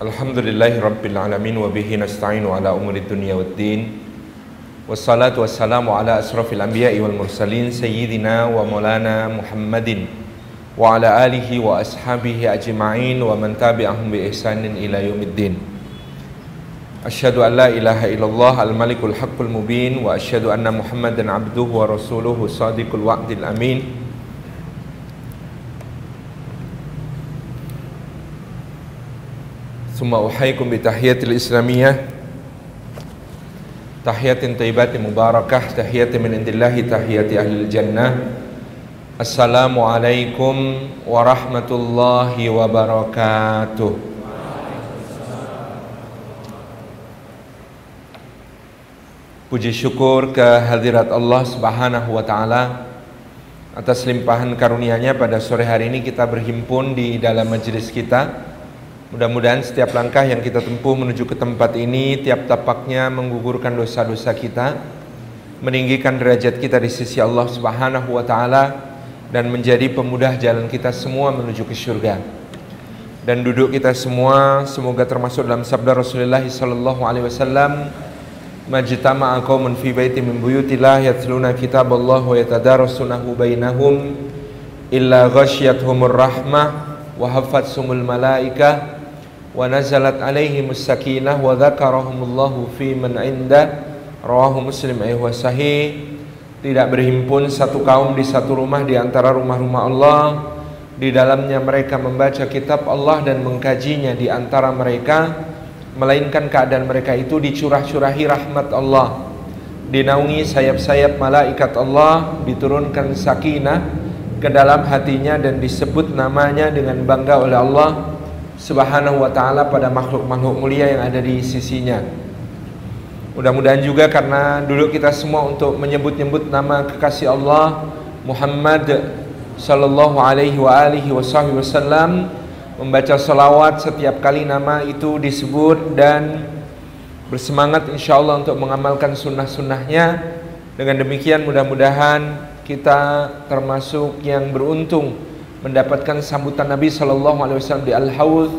الحمد لله رب العالمين وبه نستعين على أمور الدنيا والدين والصلاة والسلام على أشرف الأنبياء والمرسلين سيدنا ومولانا محمد وعلى آله وأصحابه أجمعين ومن تابعهم بإحسان إلى يوم الدين أشهد أن لا إله إلا الله الملك الحق المبين وأشهد أن محمدا عبده ورسوله صادق الوعد الأمين ثم أحييكم بتحية الإسلامية تحية طيبة مباركة تحية من عند الله تحية أهل الجنة السلام عليكم ورحمة الله وبركاته Puji syukur kehadirat Allah Subhanahu wa taala atas limpahan karunia-Nya pada sore hari ini kita berhimpun di dalam majelis kita Mudah-mudahan setiap langkah yang kita tempuh menuju ke tempat ini Tiap tapaknya menggugurkan dosa-dosa kita Meninggikan derajat kita di sisi Allah subhanahu wa ta'ala Dan menjadi pemudah jalan kita semua menuju ke surga. Dan duduk kita semua Semoga termasuk dalam sabda Rasulullah sallallahu alaihi wasallam Majtama'a qaumun fi baiti min buyutillah yatluna kitab Allah wa yatadarasunahu bainahum illa ghasyiyatuhumur rahmah wa hafatsumul malaikah nazalat alaihim sakinah wa dzakarahumullahu fi man inda. Rawahu muslim ayat sahih. Tidak berhimpun satu kaum di satu rumah di antara rumah-rumah Allah. Di dalamnya mereka membaca kitab Allah dan mengkajinya di antara mereka. Melainkan keadaan mereka itu dicurah-curahi rahmat Allah. Dinaungi sayap-sayap malaikat Allah diturunkan sakinah ke dalam hatinya dan disebut namanya dengan bangga oleh Allah Subhanahu wa taala pada makhluk-makhluk mulia yang ada di sisinya. Mudah-mudahan juga karena dulu kita semua untuk menyebut-nyebut nama kekasih Allah Muhammad sallallahu alaihi wa alihi wasallam membaca salawat setiap kali nama itu disebut dan bersemangat insyaallah untuk mengamalkan sunnah-sunnahnya dengan demikian mudah-mudahan kita termasuk yang beruntung mendapatkan sambutan Nabi Shallallahu Alaihi Wasallam di Al Haud,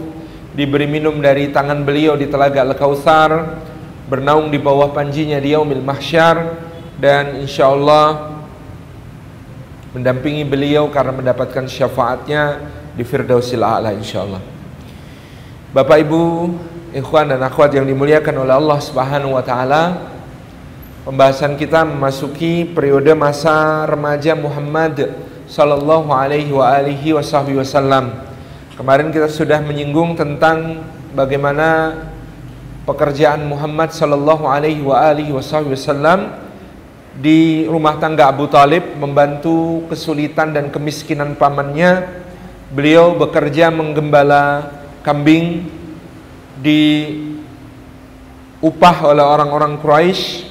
diberi minum dari tangan beliau di telaga Al Kautsar, bernaung di bawah panjinya di Yaumil Mahsyar dan insya Allah mendampingi beliau karena mendapatkan syafaatnya di Firdausil A'la insya Allah. Bapak Ibu, ikhwan dan akhwat yang dimuliakan oleh Allah Subhanahu wa taala, pembahasan kita memasuki periode masa remaja Muhammad sallallahu alaihi wa alihi wasallam. Kemarin kita sudah menyinggung tentang bagaimana pekerjaan Muhammad sallallahu alaihi wa alihi wasallam di rumah tangga Abu Talib membantu kesulitan dan kemiskinan pamannya. Beliau bekerja menggembala kambing di upah oleh orang-orang Quraisy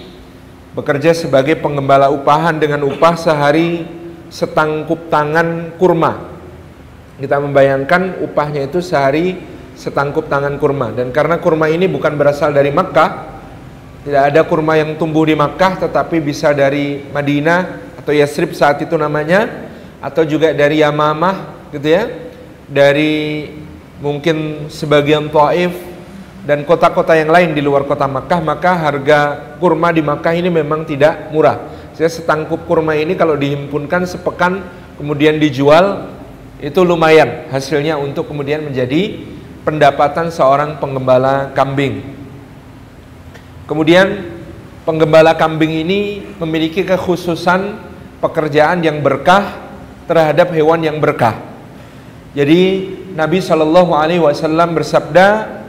bekerja sebagai penggembala upahan dengan upah sehari setangkup tangan kurma. Kita membayangkan upahnya itu sehari setangkup tangan kurma. Dan karena kurma ini bukan berasal dari Makkah, tidak ada kurma yang tumbuh di Makkah, tetapi bisa dari Madinah atau Yasrib saat itu namanya, atau juga dari Yamamah, gitu ya, dari mungkin sebagian Taif dan kota-kota yang lain di luar kota Makkah, maka harga kurma di Makkah ini memang tidak murah. Saya setangkup kurma ini kalau dihimpunkan sepekan kemudian dijual itu lumayan hasilnya untuk kemudian menjadi pendapatan seorang penggembala kambing. Kemudian penggembala kambing ini memiliki kekhususan pekerjaan yang berkah terhadap hewan yang berkah. Jadi Nabi Shallallahu Alaihi Wasallam bersabda,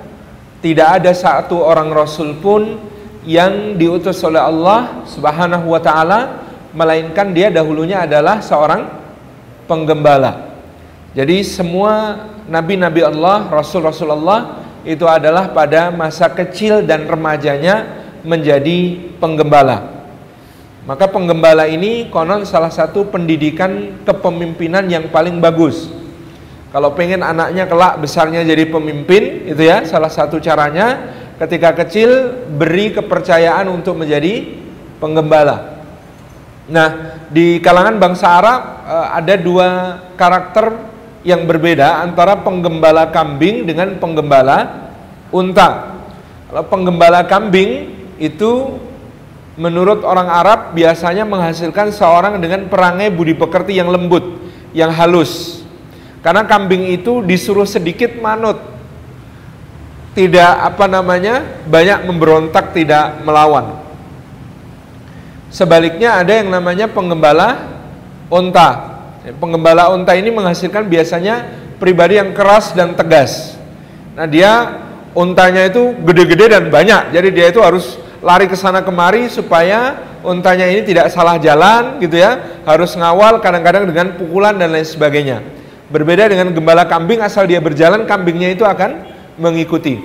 tidak ada satu orang Rasul pun yang diutus oleh Allah Subhanahu wa taala melainkan dia dahulunya adalah seorang penggembala. Jadi semua nabi-nabi Allah, rasul-rasul Allah itu adalah pada masa kecil dan remajanya menjadi penggembala. Maka penggembala ini konon salah satu pendidikan kepemimpinan yang paling bagus. Kalau pengen anaknya kelak besarnya jadi pemimpin, itu ya salah satu caranya ketika kecil beri kepercayaan untuk menjadi penggembala. Nah, di kalangan bangsa Arab eh, ada dua karakter yang berbeda antara penggembala kambing dengan penggembala unta. Kalau penggembala kambing itu menurut orang Arab biasanya menghasilkan seorang dengan perangai budi pekerti yang lembut, yang halus. Karena kambing itu disuruh sedikit manut. Tidak apa namanya? banyak memberontak, tidak melawan. Sebaliknya ada yang namanya penggembala unta. Penggembala unta ini menghasilkan biasanya pribadi yang keras dan tegas. Nah, dia untanya itu gede-gede dan banyak. Jadi dia itu harus lari ke sana kemari supaya untanya ini tidak salah jalan gitu ya. Harus ngawal kadang-kadang dengan pukulan dan lain sebagainya. Berbeda dengan gembala kambing asal dia berjalan kambingnya itu akan mengikuti.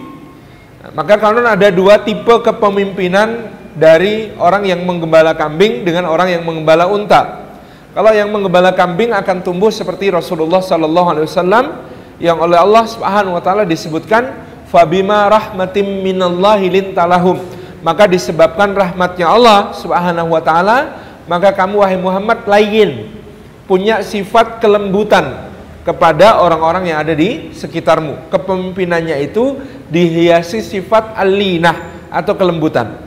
Maka kalau ada dua tipe kepemimpinan dari orang yang menggembala kambing dengan orang yang menggembala unta. Kalau yang menggembala kambing akan tumbuh seperti Rasulullah Sallallahu Alaihi Wasallam yang oleh Allah Subhanahu Wa Taala disebutkan fabima rahmatim minallahi lintalahum maka disebabkan rahmatnya Allah Subhanahu wa taala maka kamu wahai Muhammad lain punya sifat kelembutan kepada orang-orang yang ada di sekitarmu. Kepemimpinannya itu dihiasi sifat alinah atau kelembutan.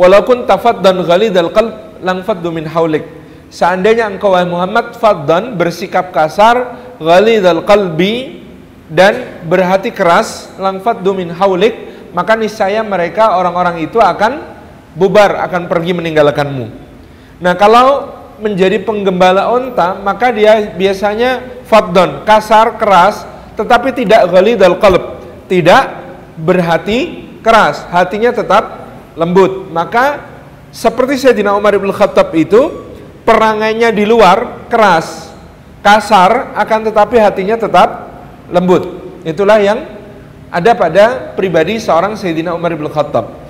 Walaupun tafaddan ghalidal qalb lang faddu min haulik seandainya engkau Muhammad faddan bersikap kasar ghalidal qalbi dan berhati keras langfat dumin haulik maka niscaya mereka orang-orang itu akan bubar akan pergi meninggalkanmu. Nah kalau menjadi penggembala onta maka dia biasanya faddon kasar keras tetapi tidak dal qalb tidak berhati keras hatinya tetap lembut maka seperti Sayyidina Umar bin Khattab itu perangainya di luar keras kasar akan tetapi hatinya tetap lembut. Itulah yang ada pada pribadi seorang Sayyidina Umar bin Khattab.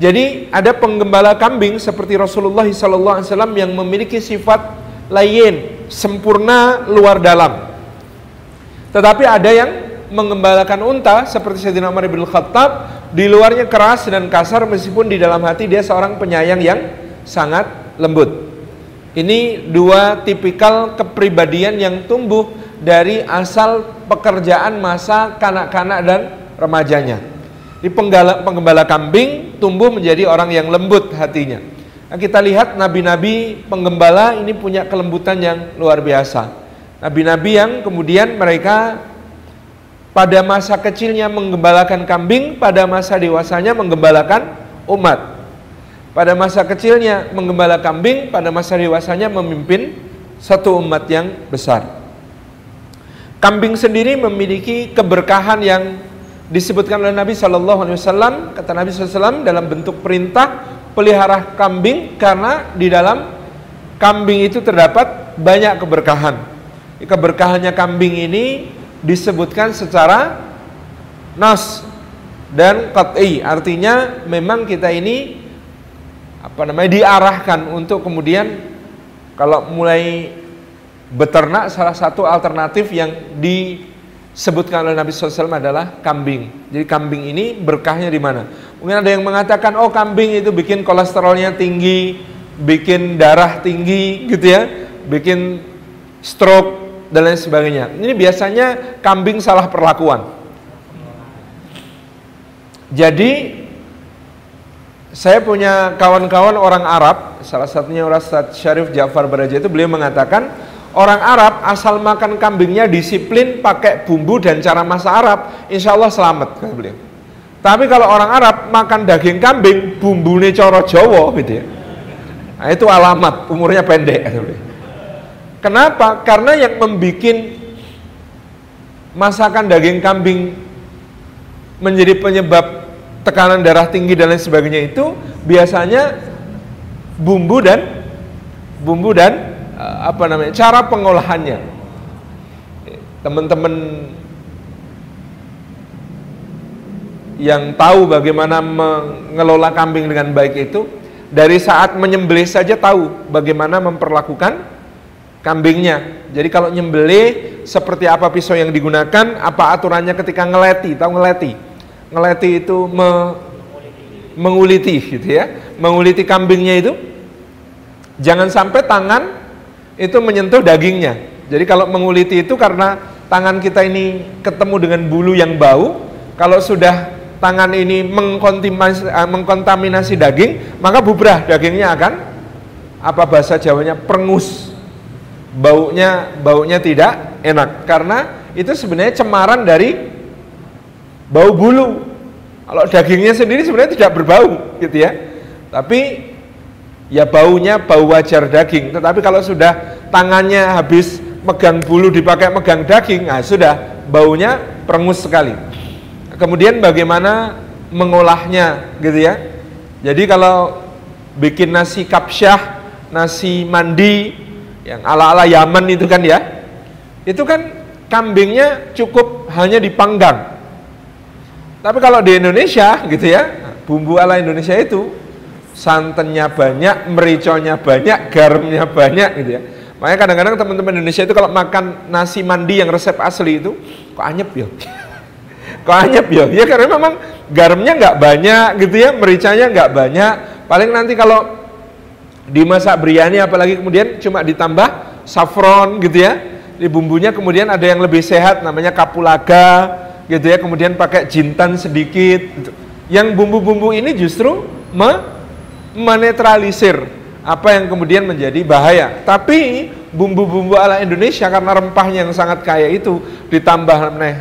Jadi ada penggembala kambing seperti Rasulullah SAW yang memiliki sifat lain, sempurna luar dalam. Tetapi ada yang mengembalakan unta seperti Sayyidina Umar bin Khattab, di luarnya keras dan kasar meskipun di dalam hati dia seorang penyayang yang sangat lembut. Ini dua tipikal kepribadian yang tumbuh dari asal pekerjaan masa kanak-kanak dan remajanya. Di penggembala kambing tumbuh menjadi orang yang lembut hatinya. Nah, kita lihat nabi-nabi penggembala ini punya kelembutan yang luar biasa. Nabi-nabi yang kemudian mereka pada masa kecilnya menggembalakan kambing, pada masa dewasanya menggembalakan umat. Pada masa kecilnya menggembala kambing, pada masa dewasanya memimpin satu umat yang besar. Kambing sendiri memiliki keberkahan yang disebutkan oleh Nabi Shallallahu Alaihi Wasallam. Kata Nabi SAW dalam bentuk perintah pelihara kambing karena di dalam kambing itu terdapat banyak keberkahan. Keberkahannya kambing ini disebutkan secara nas dan qat'i artinya memang kita ini apa namanya diarahkan untuk kemudian kalau mulai beternak salah satu alternatif yang disebutkan oleh Nabi SAW adalah kambing. Jadi kambing ini berkahnya di mana? Mungkin ada yang mengatakan, oh kambing itu bikin kolesterolnya tinggi, bikin darah tinggi gitu ya, bikin stroke dan lain sebagainya. Ini biasanya kambing salah perlakuan. Jadi saya punya kawan-kawan orang Arab, salah satunya Ustaz Syarif Ja'far Baraja itu beliau mengatakan Orang Arab asal makan kambingnya disiplin pakai bumbu dan cara masak Arab, insya Allah selamat beliau. Tapi kalau orang Arab makan daging kambing, bumbunya coro Jawa gitu ya. Nah, itu alamat umurnya pendek beliau. Kenapa? Karena yang membuat masakan daging kambing menjadi penyebab tekanan darah tinggi dan lain sebagainya itu biasanya bumbu dan bumbu dan apa namanya cara pengolahannya teman-teman yang tahu bagaimana mengelola kambing dengan baik itu dari saat menyembelih saja tahu bagaimana memperlakukan kambingnya. Jadi kalau nyembelih seperti apa pisau yang digunakan, apa aturannya ketika ngeleti, tahu ngeleti? Ngeleti itu me, menguliti gitu ya, menguliti kambingnya itu. Jangan sampai tangan itu menyentuh dagingnya. Jadi kalau menguliti itu karena tangan kita ini ketemu dengan bulu yang bau, Kalau sudah tangan ini mengkontaminasi, eh, mengkontaminasi daging, maka bubrah dagingnya akan apa bahasa Jawanya prengus. Baunya baunya tidak enak karena itu sebenarnya cemaran dari bau bulu. Kalau dagingnya sendiri sebenarnya tidak berbau gitu ya. Tapi ya baunya bau wajar daging. Tetapi kalau sudah tangannya habis megang bulu dipakai megang daging, nah sudah baunya perengus sekali. Kemudian bagaimana mengolahnya gitu ya. Jadi kalau bikin nasi kapsyah, nasi mandi yang ala-ala Yaman itu kan ya. Itu kan kambingnya cukup hanya dipanggang. Tapi kalau di Indonesia gitu ya, bumbu ala Indonesia itu santannya banyak, mericonya banyak, garamnya banyak gitu ya. Makanya kadang-kadang teman-teman Indonesia itu kalau makan nasi mandi yang resep asli itu kok anyep ya. kok anyep ya? Ya karena memang garamnya nggak banyak gitu ya, mericanya nggak banyak. Paling nanti kalau dimasak biryani apalagi kemudian cuma ditambah saffron gitu ya. Di bumbunya kemudian ada yang lebih sehat namanya kapulaga gitu ya, kemudian pakai jintan sedikit. Gitu. Yang bumbu-bumbu ini justru me menetralisir apa yang kemudian menjadi bahaya. Tapi bumbu-bumbu ala Indonesia karena rempahnya yang sangat kaya itu ditambah nih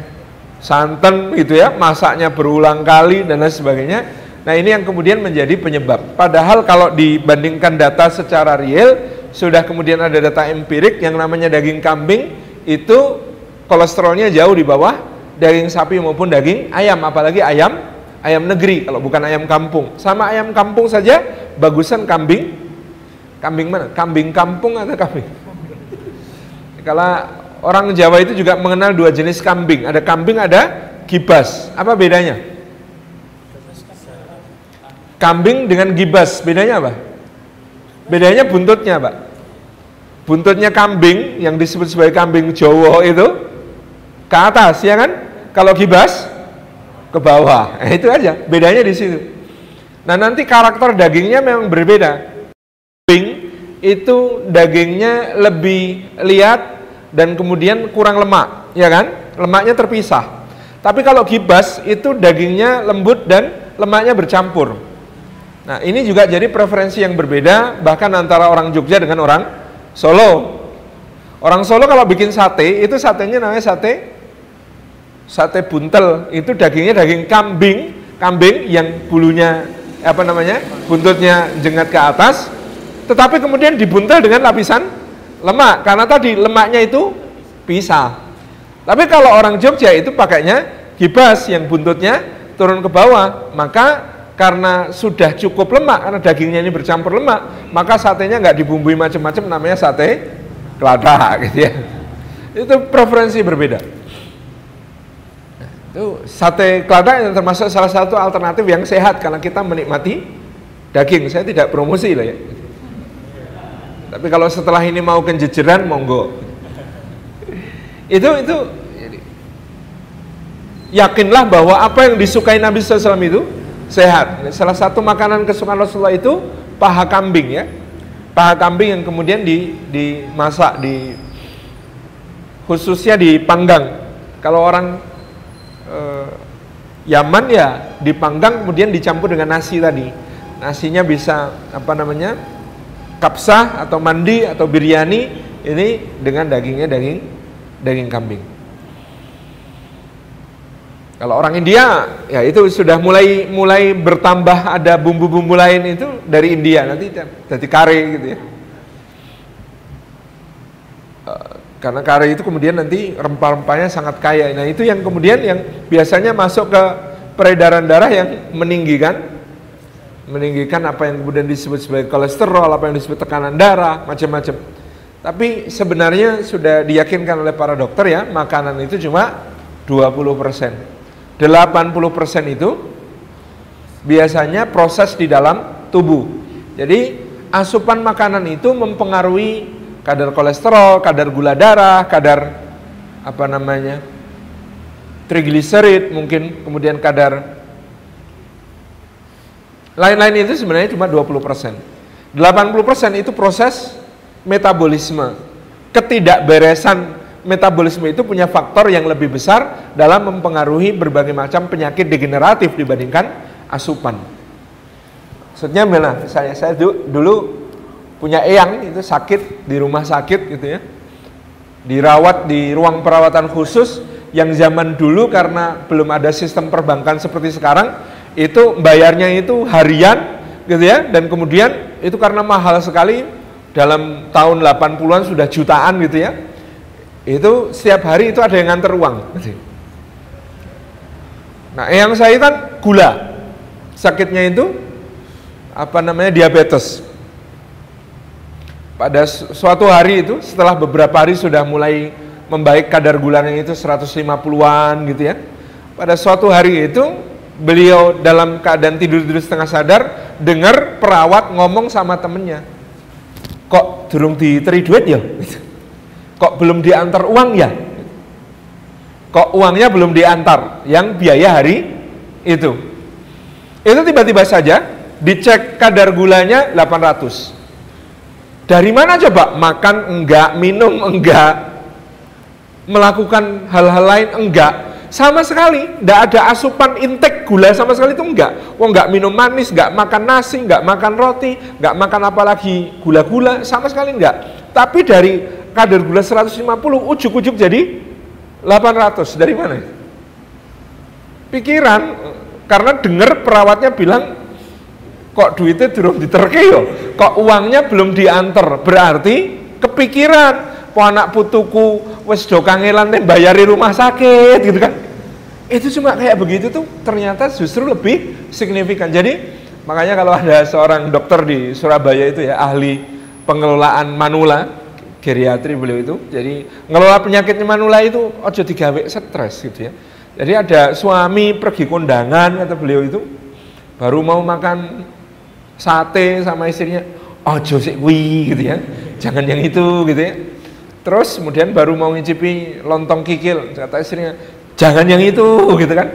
santan gitu ya, masaknya berulang kali dan lain sebagainya. Nah ini yang kemudian menjadi penyebab. Padahal kalau dibandingkan data secara real, sudah kemudian ada data empirik yang namanya daging kambing itu kolesterolnya jauh di bawah daging sapi maupun daging ayam, apalagi ayam ayam negeri kalau bukan ayam kampung. Sama ayam kampung saja bagusan kambing. Kambing mana? Kambing kampung atau kambing? Kalau orang Jawa itu juga mengenal dua jenis kambing. Ada kambing, ada gibas. Apa bedanya? Kambing dengan gibas, bedanya apa? Bedanya buntutnya, Pak. Buntutnya kambing yang disebut sebagai kambing Jawa itu ke atas, ya kan? Kalau gibas ke bawah. Nah, itu aja, bedanya di situ. Nah, nanti karakter dagingnya memang berbeda. Kambing itu dagingnya lebih lihat dan kemudian kurang lemak, ya kan? Lemaknya terpisah. Tapi kalau gibas itu dagingnya lembut dan lemaknya bercampur. Nah, ini juga jadi preferensi yang berbeda bahkan antara orang Jogja dengan orang Solo. Orang Solo kalau bikin sate, itu satenya namanya sate sate buntel. Itu dagingnya daging kambing, kambing yang bulunya apa namanya? buntutnya jengat ke atas, tetapi kemudian dibuntel dengan lapisan lemak karena tadi lemaknya itu pisah. Tapi kalau orang Jogja itu pakainya gibas yang buntutnya turun ke bawah, maka karena sudah cukup lemak karena dagingnya ini bercampur lemak, maka satenya nggak dibumbui macam-macam namanya sate kelada gitu ya. Itu preferensi berbeda. Itu sate kelada yang termasuk salah satu alternatif yang sehat karena kita menikmati daging. Saya tidak promosi lah ya. Tapi kalau setelah ini mau kenjejeran, monggo. Itu itu yakinlah bahwa apa yang disukai Nabi SAW itu sehat. Salah satu makanan kesukaan Rasulullah itu paha kambing ya. Paha kambing yang kemudian di, dimasak di khususnya dipanggang. Kalau orang eh, Yaman ya dipanggang kemudian dicampur dengan nasi tadi. Nasinya bisa apa namanya? kapsah atau mandi atau biryani ini dengan dagingnya daging daging kambing. Kalau orang India ya itu sudah mulai mulai bertambah ada bumbu-bumbu lain itu dari India nanti jadi kare gitu ya. Eh, karena kare itu kemudian nanti rempah-rempahnya sangat kaya. Nah itu yang kemudian yang biasanya masuk ke peredaran darah yang meninggikan meninggikan apa yang kemudian disebut sebagai kolesterol, apa yang disebut tekanan darah, macam-macam. Tapi sebenarnya sudah diyakinkan oleh para dokter ya, makanan itu cuma 20%. 80% itu biasanya proses di dalam tubuh. Jadi asupan makanan itu mempengaruhi kadar kolesterol, kadar gula darah, kadar apa namanya? trigliserid mungkin, kemudian kadar lain-lain itu sebenarnya cuma 20%. 80% itu proses metabolisme. Ketidakberesan metabolisme itu punya faktor yang lebih besar dalam mempengaruhi berbagai macam penyakit degeneratif dibandingkan asupan. Maksudnya misalnya saya dulu punya eyang itu sakit di rumah sakit gitu ya. Dirawat di ruang perawatan khusus yang zaman dulu karena belum ada sistem perbankan seperti sekarang itu bayarnya itu harian gitu ya dan kemudian itu karena mahal sekali dalam tahun 80-an sudah jutaan gitu ya. Itu setiap hari itu ada yang nganter uang. Nah, yang saya kan gula. Sakitnya itu apa namanya diabetes. Pada suatu hari itu setelah beberapa hari sudah mulai membaik kadar gulanya itu 150-an gitu ya. Pada suatu hari itu beliau dalam keadaan tidur-tidur setengah sadar dengar perawat ngomong sama temennya kok durung diteri duit ya? Kok belum diantar uang ya? Kok uangnya belum diantar yang biaya hari itu? Itu tiba-tiba saja dicek kadar gulanya 800 dari mana coba? Makan enggak minum enggak melakukan hal-hal lain enggak? Sama sekali tidak ada asupan intake gula sama sekali itu enggak. Oh enggak minum manis enggak makan nasi enggak makan roti enggak makan apalagi gula-gula sama sekali enggak. Tapi dari kadar gula 150 ujuk-ujuk jadi 800 dari mana? Pikiran karena dengar perawatnya bilang kok duitnya durung diterke yo kok uangnya belum diantar? Berarti kepikiran. Po anak putuku wes do kangelan bayari rumah sakit gitu kan? Itu cuma kayak begitu tuh ternyata justru lebih signifikan. Jadi makanya kalau ada seorang dokter di Surabaya itu ya ahli pengelolaan manula geriatri beliau itu jadi ngelola penyakitnya manula itu ojo digawe stres gitu ya. Jadi ada suami pergi kondangan kata beliau itu baru mau makan sate sama istrinya ojo sih kuwi gitu ya. Jangan yang itu gitu ya. Terus kemudian baru mau ngicipi lontong kikil kata istrinya jangan yang itu gitu kan.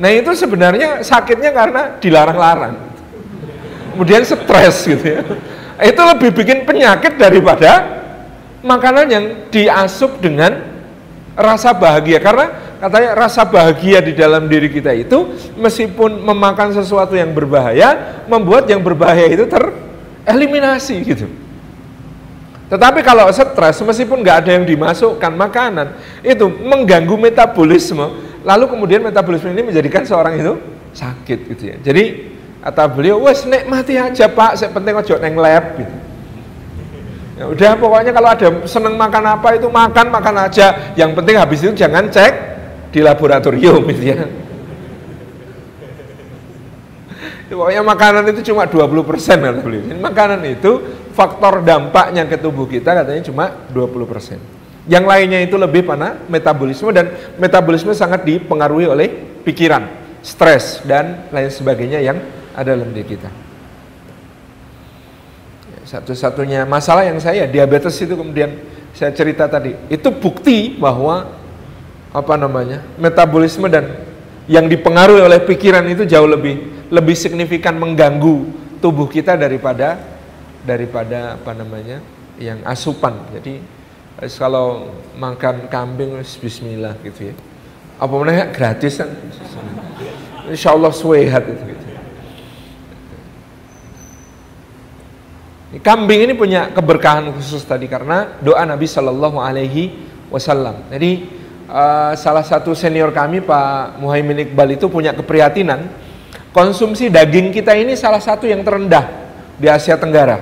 Nah itu sebenarnya sakitnya karena dilarang-larang. Kemudian stres gitu ya. Itu lebih bikin penyakit daripada makanan yang diasup dengan rasa bahagia. Karena Katanya rasa bahagia di dalam diri kita itu meskipun memakan sesuatu yang berbahaya, membuat yang berbahaya itu tereliminasi gitu. Tetapi kalau stres, meskipun nggak ada yang dimasukkan makanan, itu mengganggu metabolisme, lalu kemudian metabolisme ini menjadikan seorang itu sakit gitu ya. Jadi kata beliau, wes nikmati aja pak, saya penting ojo neng lab gitu. Ya udah pokoknya kalau ada seneng makan apa itu makan makan aja. Yang penting habis itu jangan cek di laboratorium gitu ya. Pokoknya makanan itu cuma 20% persen. Makanan itu faktor dampaknya ke tubuh kita katanya cuma 20%. persen. Yang lainnya itu lebih pada metabolisme dan metabolisme sangat dipengaruhi oleh pikiran, stres dan lain sebagainya yang ada dalam diri kita. Satu-satunya masalah yang saya diabetes itu kemudian saya cerita tadi, itu bukti bahwa apa namanya? Metabolisme dan yang dipengaruhi oleh pikiran itu jauh lebih lebih signifikan mengganggu tubuh kita daripada daripada apa namanya? Yang asupan. Jadi kalau makan kambing Bismillah gitu ya. Apa namanya gratis kan? Insya Allah sehat itu gitu. Kambing ini punya keberkahan khusus tadi karena doa Nabi Shallallahu Alaihi Wasallam. Jadi uh, salah satu senior kami Pak Muhaimin Iqbal itu punya keprihatinan konsumsi daging kita ini salah satu yang terendah di Asia Tenggara.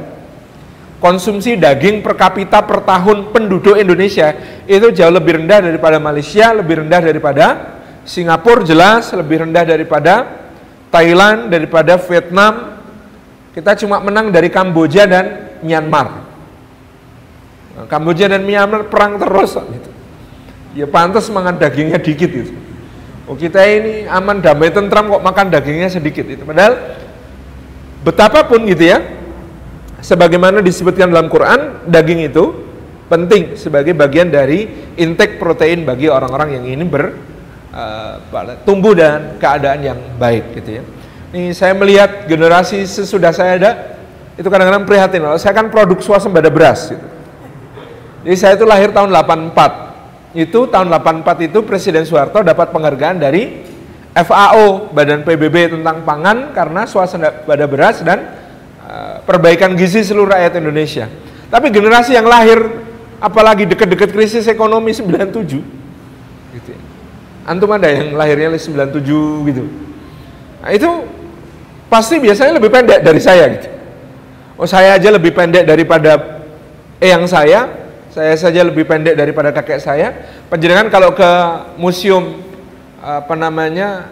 Konsumsi daging per kapita per tahun penduduk Indonesia itu jauh lebih rendah daripada Malaysia, lebih rendah daripada Singapura jelas, lebih rendah daripada Thailand, daripada Vietnam. Kita cuma menang dari Kamboja dan Myanmar. Kamboja dan Myanmar perang terus gitu ya pantas makan dagingnya dikit itu. Oh kita ini aman damai tentram kok makan dagingnya sedikit itu. Padahal betapapun gitu ya, sebagaimana disebutkan dalam Quran, daging itu penting sebagai bagian dari intake protein bagi orang-orang yang ingin ber uh, tumbuh dan keadaan yang baik gitu ya. Ini saya melihat generasi sesudah saya ada itu kadang-kadang prihatin. Saya kan produk swasembada beras gitu. Jadi saya itu lahir tahun 84 itu tahun 84 itu Presiden Soeharto dapat penghargaan dari FAO Badan PBB tentang pangan karena suasana pada beras dan uh, perbaikan gizi seluruh rakyat Indonesia. Tapi generasi yang lahir apalagi dekat-dekat krisis ekonomi 97 gitu ya. Antum ada yang lahirnya 97 gitu. Nah, itu pasti biasanya lebih pendek dari saya gitu. Oh saya aja lebih pendek daripada eyang saya, saya saja lebih pendek daripada kakek saya. Penjenengan kalau ke museum apa namanya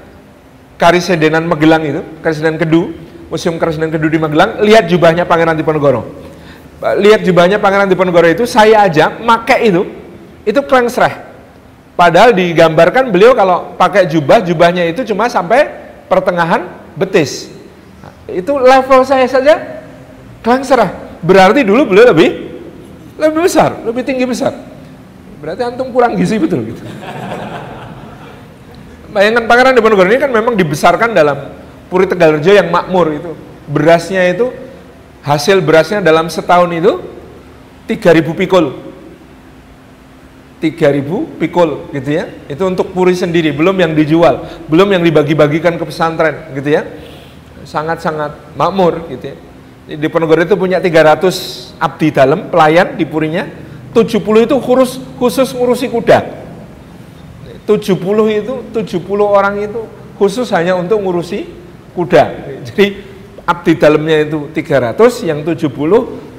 Karisedenan Magelang itu, Karisedenan Kedu, Museum Karisedenan Kedu di Magelang, lihat jubahnya Pangeran Diponegoro. Lihat jubahnya Pangeran Diponegoro itu, saya aja make itu, itu klengsreh. Padahal digambarkan beliau kalau pakai jubah, jubahnya itu cuma sampai pertengahan betis. Nah, itu level saya saja klengsreh. Berarti dulu beliau lebih lebih besar, lebih tinggi besar. Berarti antum kurang gizi betul gitu. Bayangkan Pangeran Diponegoro ini kan memang dibesarkan dalam Puri Tegalrejo yang makmur itu. Berasnya itu hasil berasnya dalam setahun itu 3000 pikul. 3000 pikul gitu ya. Itu untuk puri sendiri, belum yang dijual, belum yang dibagi-bagikan ke pesantren gitu ya. Sangat-sangat makmur gitu ya. Di Ponorogo itu punya 300 abdi dalam pelayan di purinya, 70 itu khusus khusus ngurusi kuda 70 itu 70 orang itu khusus hanya untuk ngurusi kuda. Jadi abdi dalamnya itu 300, yang 70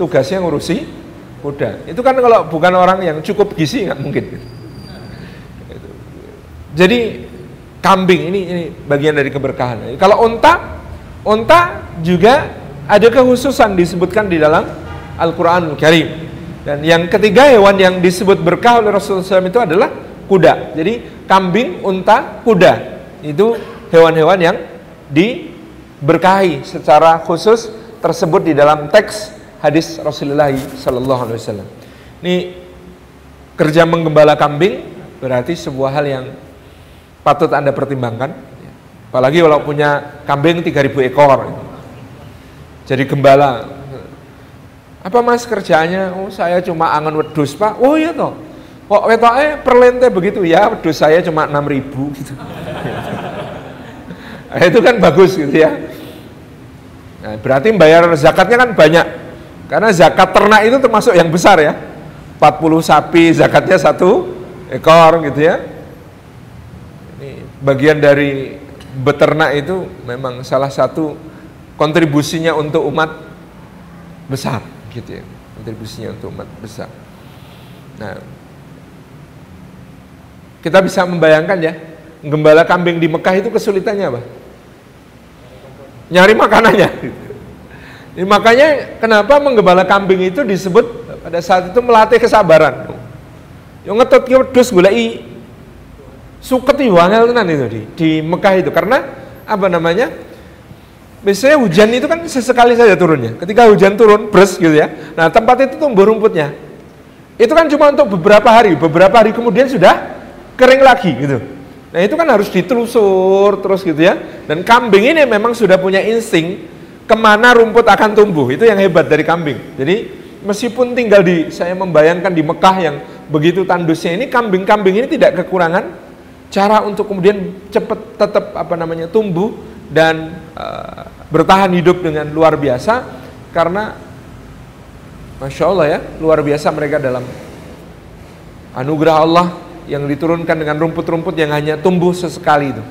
tugasnya ngurusi kuda. Itu kan kalau bukan orang yang cukup gizi nggak mungkin. Jadi kambing ini ini bagian dari keberkahan. Kalau onta, onta juga ada kekhususan disebutkan di dalam Al-Qur'anul Karim. Dan yang ketiga hewan yang disebut berkah oleh Rasulullah SAW itu adalah kuda. Jadi kambing, unta, kuda. Itu hewan-hewan yang diberkahi secara khusus tersebut di dalam teks hadis Rasulullah Sallallahu Alaihi Wasallam. Ini kerja menggembala kambing berarti sebuah hal yang patut anda pertimbangkan. Apalagi kalau punya kambing 3000 ekor. Jadi gembala. Apa mas kerjanya? Oh saya cuma angon wedus pak. Oh iya toh Kok wetoknya perlente begitu ya, wedus saya cuma 6 ribu gitu. nah, itu kan bagus gitu ya. Nah, berarti bayar zakatnya kan banyak. Karena zakat ternak itu termasuk yang besar ya. 40 sapi zakatnya satu ekor gitu ya. Ini bagian dari beternak itu memang salah satu kontribusinya untuk umat besar gitu ya. Kontribusinya untuk umat besar. Nah, kita bisa membayangkan ya, gembala kambing di Mekah itu kesulitannya apa? Nyari makanannya. Ini makanya kenapa menggembala kambing itu disebut pada saat itu melatih kesabaran. Yang ngetot ki wedhus goleki suket wangel itu di, di Mekah itu karena apa namanya? Biasanya hujan itu kan sesekali saja turunnya. Ketika hujan turun, bres gitu ya. Nah, tempat itu tumbuh rumputnya. Itu kan cuma untuk beberapa hari, beberapa hari kemudian sudah kering lagi gitu. Nah itu kan harus ditelusur terus gitu ya. Dan kambing ini memang sudah punya insting ke mana rumput akan tumbuh. Itu yang hebat dari kambing. Jadi meskipun tinggal di, saya membayangkan di Mekah yang begitu tandusnya ini, kambing-kambing ini tidak kekurangan cara untuk kemudian cepat tetap apa namanya tumbuh dan uh, bertahan hidup dengan luar biasa karena masya Allah ya luar biasa mereka dalam anugerah Allah yang diturunkan dengan rumput-rumput yang hanya tumbuh sesekali itu.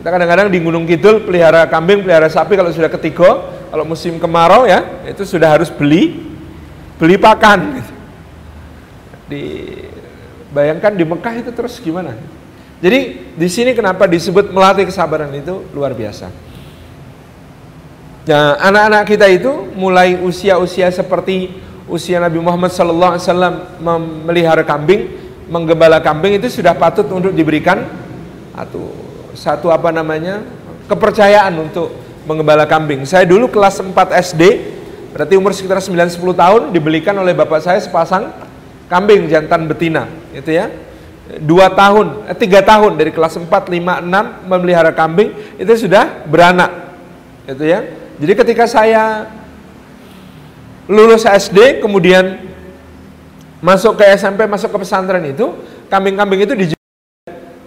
Kita kadang-kadang di Gunung Kidul pelihara kambing, pelihara sapi kalau sudah ketiga, kalau musim kemarau ya, itu sudah harus beli beli pakan. Dibayangkan di Mekah itu terus gimana? Jadi di sini kenapa disebut melatih kesabaran itu luar biasa. Nah, anak-anak kita itu mulai usia-usia seperti usia Nabi Muhammad SAW memelihara kambing, menggembala kambing itu sudah patut untuk diberikan atau satu apa namanya kepercayaan untuk menggembala kambing. Saya dulu kelas 4 SD, berarti umur sekitar 9-10 tahun dibelikan oleh bapak saya sepasang kambing jantan betina, itu ya. Dua tahun, eh, tiga tahun dari kelas 4, 5, 6 memelihara kambing itu sudah beranak, itu ya. Jadi ketika saya lulus SD, kemudian masuk ke SMP, masuk ke pesantren itu kambing-kambing itu dijual.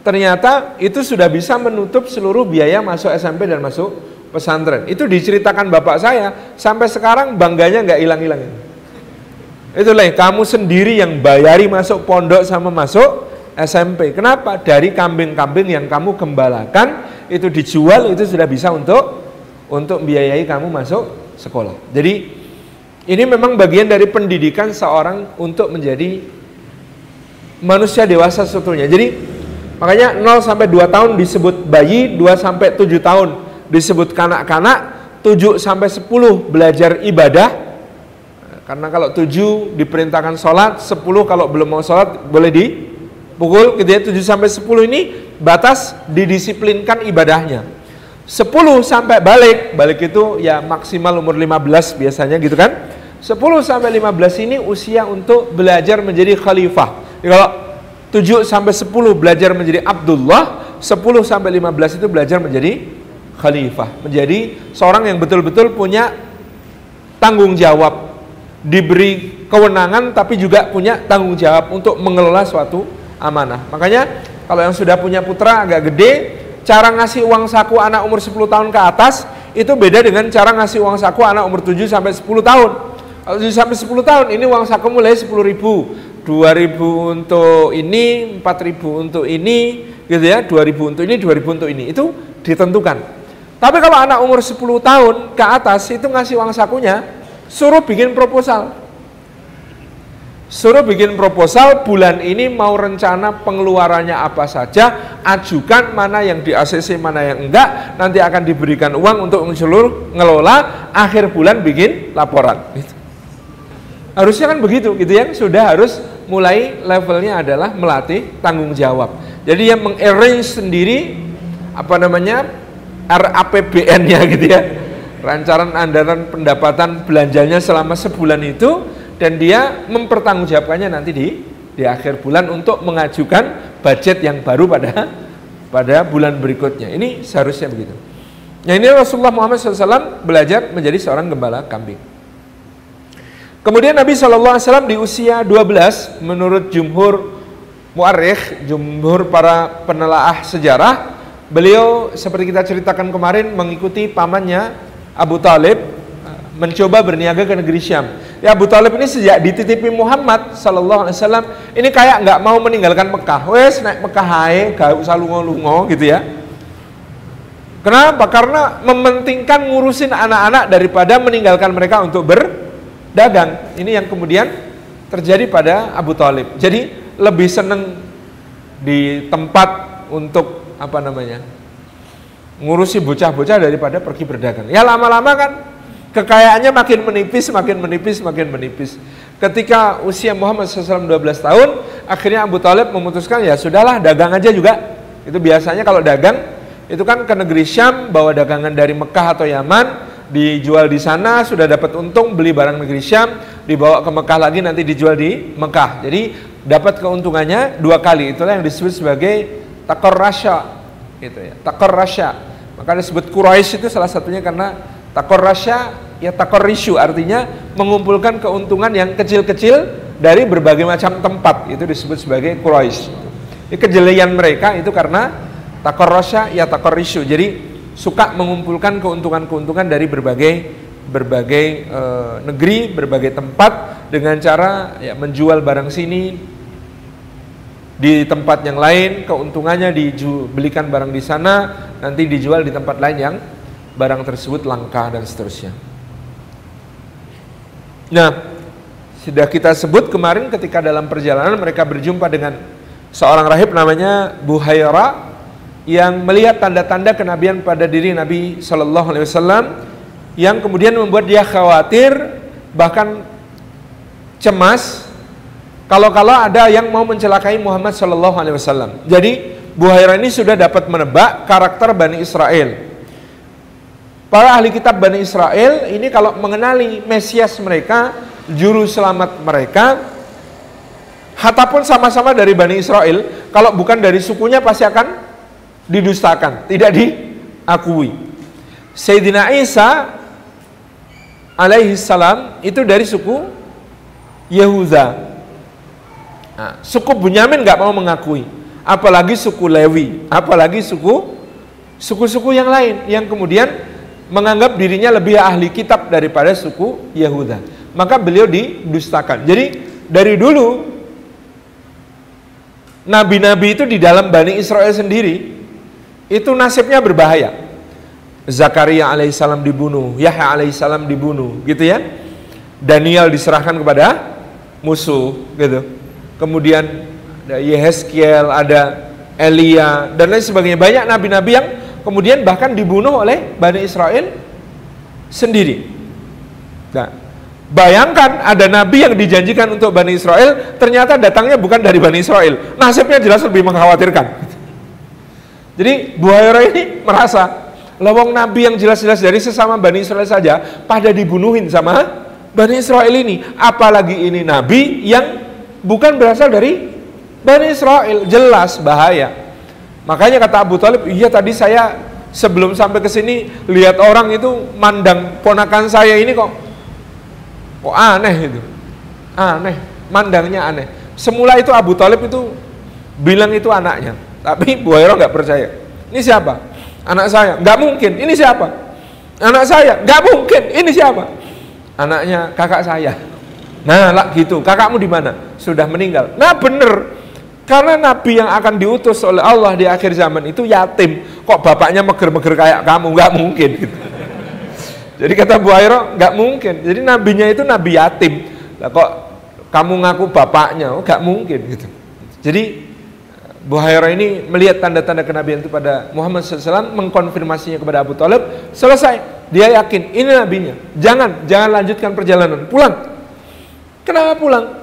Ternyata itu sudah bisa menutup seluruh biaya masuk SMP dan masuk pesantren. Itu diceritakan bapak saya, sampai sekarang bangganya nggak hilang-hilang. Itulah kamu sendiri yang bayari masuk pondok sama masuk SMP. Kenapa? Dari kambing-kambing yang kamu gembalakan itu dijual itu sudah bisa untuk untuk biayai kamu masuk sekolah. Jadi ini memang bagian dari pendidikan seorang untuk menjadi manusia dewasa sebetulnya. Jadi makanya 0 sampai 2 tahun disebut bayi, 2 sampai 7 tahun disebut kanak-kanak, 7 sampai 10 belajar ibadah. Karena kalau 7 diperintahkan sholat, 10 kalau belum mau sholat boleh dipukul gitu ya. 7 sampai 10 ini batas didisiplinkan ibadahnya. 10 sampai balik, balik itu ya maksimal umur 15 biasanya gitu kan. 10 sampai 15 ini usia untuk belajar menjadi khalifah. Jadi kalau 7 sampai 10 belajar menjadi Abdullah, 10 sampai 15 itu belajar menjadi khalifah, menjadi seorang yang betul-betul punya tanggung jawab, diberi kewenangan tapi juga punya tanggung jawab untuk mengelola suatu amanah. Makanya kalau yang sudah punya putra agak gede, cara ngasih uang saku anak umur 10 tahun ke atas itu beda dengan cara ngasih uang saku anak umur 7 sampai 10 tahun. Kalau 7 sampai 10 tahun ini uang saku mulai 10 ribu, 2 ribu untuk ini, 4 ribu untuk ini, gitu ya, 2 ribu untuk ini, 2 ribu untuk ini. Itu ditentukan. Tapi kalau anak umur 10 tahun ke atas itu ngasih uang sakunya, suruh bikin proposal. Suruh bikin proposal bulan ini mau rencana pengeluarannya apa saja, ajukan mana yang di ACC, mana yang enggak, nanti akan diberikan uang untuk seluruh ngelola, akhir bulan bikin laporan. Gitu. Harusnya kan begitu, gitu ya, sudah harus mulai levelnya adalah melatih tanggung jawab. Jadi yang mengarrange sendiri apa namanya RAPBN-nya gitu ya rancangan anggaran pendapatan belanjanya selama sebulan itu dan dia mempertanggungjawabkannya nanti di di akhir bulan untuk mengajukan budget yang baru pada pada bulan berikutnya. Ini seharusnya begitu. Nah ini Rasulullah Muhammad SAW belajar menjadi seorang gembala kambing. Kemudian Nabi SAW di usia 12 menurut jumhur muarikh, jumhur para penelaah sejarah Beliau seperti kita ceritakan kemarin mengikuti pamannya Abu Talib mencoba berniaga ke negeri Syam. Ya Abu Talib ini sejak dititipi Muhammad Sallallahu Alaihi Wasallam ini kayak nggak mau meninggalkan Mekah. Wes naik Mekah hae, gak usah lungo-lungo gitu ya. Kenapa? Karena mementingkan ngurusin anak-anak daripada meninggalkan mereka untuk berdagang. Ini yang kemudian terjadi pada Abu Talib. Jadi lebih seneng di tempat untuk apa namanya ngurusi bocah-bocah daripada pergi berdagang. Ya lama-lama kan kekayaannya makin menipis, makin menipis, makin menipis. Ketika usia Muhammad SAW 12 tahun, akhirnya Abu Talib memutuskan ya sudahlah dagang aja juga. Itu biasanya kalau dagang itu kan ke negeri Syam bawa dagangan dari Mekah atau Yaman dijual di sana sudah dapat untung beli barang negeri Syam dibawa ke Mekah lagi nanti dijual di Mekah. Jadi dapat keuntungannya dua kali. Itulah yang disebut sebagai takor rasya gitu ya takor rasya maka disebut Quraisy itu salah satunya karena takor rasya ya takor risu artinya mengumpulkan keuntungan yang kecil-kecil dari berbagai macam tempat. Itu disebut sebagai Quraisy. Ini kejelian mereka itu karena takor rasya ya takor risu jadi suka mengumpulkan keuntungan-keuntungan dari berbagai berbagai e, negeri, berbagai tempat dengan cara ya menjual barang sini, di tempat yang lain keuntungannya dibelikan barang di sana nanti dijual di tempat lain yang barang tersebut langka dan seterusnya nah sudah kita sebut kemarin ketika dalam perjalanan mereka berjumpa dengan seorang rahib namanya Buhaira yang melihat tanda-tanda kenabian pada diri Nabi Shallallahu Alaihi Wasallam yang kemudian membuat dia khawatir bahkan cemas kalau-kalau ada yang mau mencelakai Muhammad Shallallahu Alaihi Wasallam. Jadi Buhaira ini sudah dapat menebak karakter Bani Israel. Para ahli kitab Bani Israel ini kalau mengenali Mesias mereka, juru selamat mereka, hatta pun sama-sama dari Bani Israel, kalau bukan dari sukunya pasti akan didustakan, tidak diakui. Sayyidina Isa alaihi salam itu dari suku Yehuda Nah, suku Bunyamin nggak mau mengakui, apalagi suku Lewi, apalagi suku suku-suku yang lain yang kemudian menganggap dirinya lebih ahli kitab daripada suku Yahuda. Maka beliau didustakan. Jadi dari dulu nabi-nabi itu di dalam Bani Israel sendiri itu nasibnya berbahaya. Zakaria alaihissalam dibunuh, Yahya alaihissalam dibunuh, gitu ya. Daniel diserahkan kepada musuh, gitu kemudian ada Yehezkiel, ada Elia dan lain sebagainya. Banyak nabi-nabi yang kemudian bahkan dibunuh oleh Bani Israel sendiri. Nah, bayangkan ada nabi yang dijanjikan untuk Bani Israel ternyata datangnya bukan dari Bani Israel. Nasibnya jelas lebih mengkhawatirkan. Jadi Buhaira ini merasa lawang nabi yang jelas-jelas dari sesama Bani Israel saja pada dibunuhin sama Bani Israel ini. Apalagi ini nabi yang bukan berasal dari Bani Israel, jelas bahaya. Makanya kata Abu Talib, iya tadi saya sebelum sampai ke sini lihat orang itu mandang ponakan saya ini kok kok aneh itu. Aneh, mandangnya aneh. Semula itu Abu Talib itu bilang itu anaknya, tapi Bu Hurairah nggak percaya. Ini siapa? Anak saya. Nggak mungkin. Ini siapa? Anak saya. Nggak mungkin. Ini siapa? Anaknya kakak saya. Nah, lah gitu. Kakakmu di mana? Sudah meninggal. Nah, bener. Karena nabi yang akan diutus oleh Allah di akhir zaman itu yatim. Kok bapaknya meger-meger kayak kamu? Nggak mungkin gitu. Jadi kata Bu Airo, nggak mungkin. Jadi nabinya itu nabi yatim. Lah kok kamu ngaku bapaknya? Oh, mungkin gitu. Jadi Bu Haira ini melihat tanda-tanda kenabian itu pada Muhammad SAW, mengkonfirmasinya kepada Abu Talib, selesai. Dia yakin, ini nabinya. Jangan, jangan lanjutkan perjalanan, pulang. Kenapa pulang?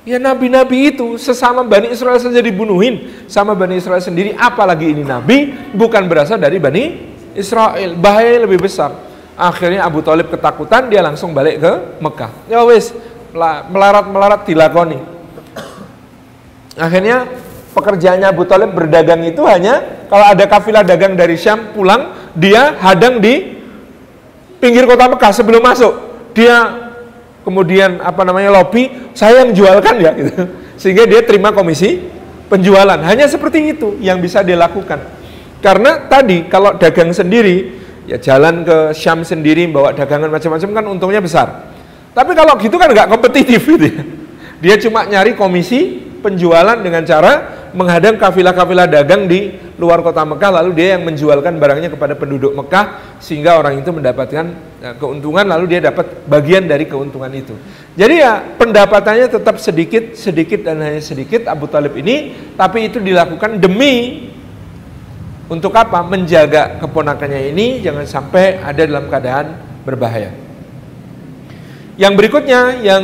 Ya nabi-nabi itu sesama Bani Israel saja dibunuhin sama Bani Israel sendiri, apalagi ini nabi bukan berasal dari Bani Israel. Bahaya lebih besar. Akhirnya Abu Talib ketakutan, dia langsung balik ke Mekah. Ya wis, melarat-melarat dilakoni. Akhirnya pekerjaannya Abu Talib berdagang itu hanya kalau ada kafilah dagang dari Syam pulang, dia hadang di pinggir kota Mekah sebelum masuk. Dia kemudian apa namanya lobby, saya yang jualkan ya gitu. Sehingga dia terima komisi penjualan. Hanya seperti itu yang bisa dilakukan. Karena tadi kalau dagang sendiri, ya jalan ke Syam sendiri bawa dagangan macam-macam kan untungnya besar. Tapi kalau gitu kan nggak kompetitif gitu ya. Dia cuma nyari komisi penjualan dengan cara menghadang kafilah-kafilah dagang di luar kota Mekah lalu dia yang menjualkan barangnya kepada penduduk Mekah sehingga orang itu mendapatkan ya, keuntungan lalu dia dapat bagian dari keuntungan itu. Jadi ya pendapatannya tetap sedikit sedikit dan hanya sedikit Abu Talib ini tapi itu dilakukan demi untuk apa? Menjaga keponakannya ini jangan sampai ada dalam keadaan berbahaya. Yang berikutnya yang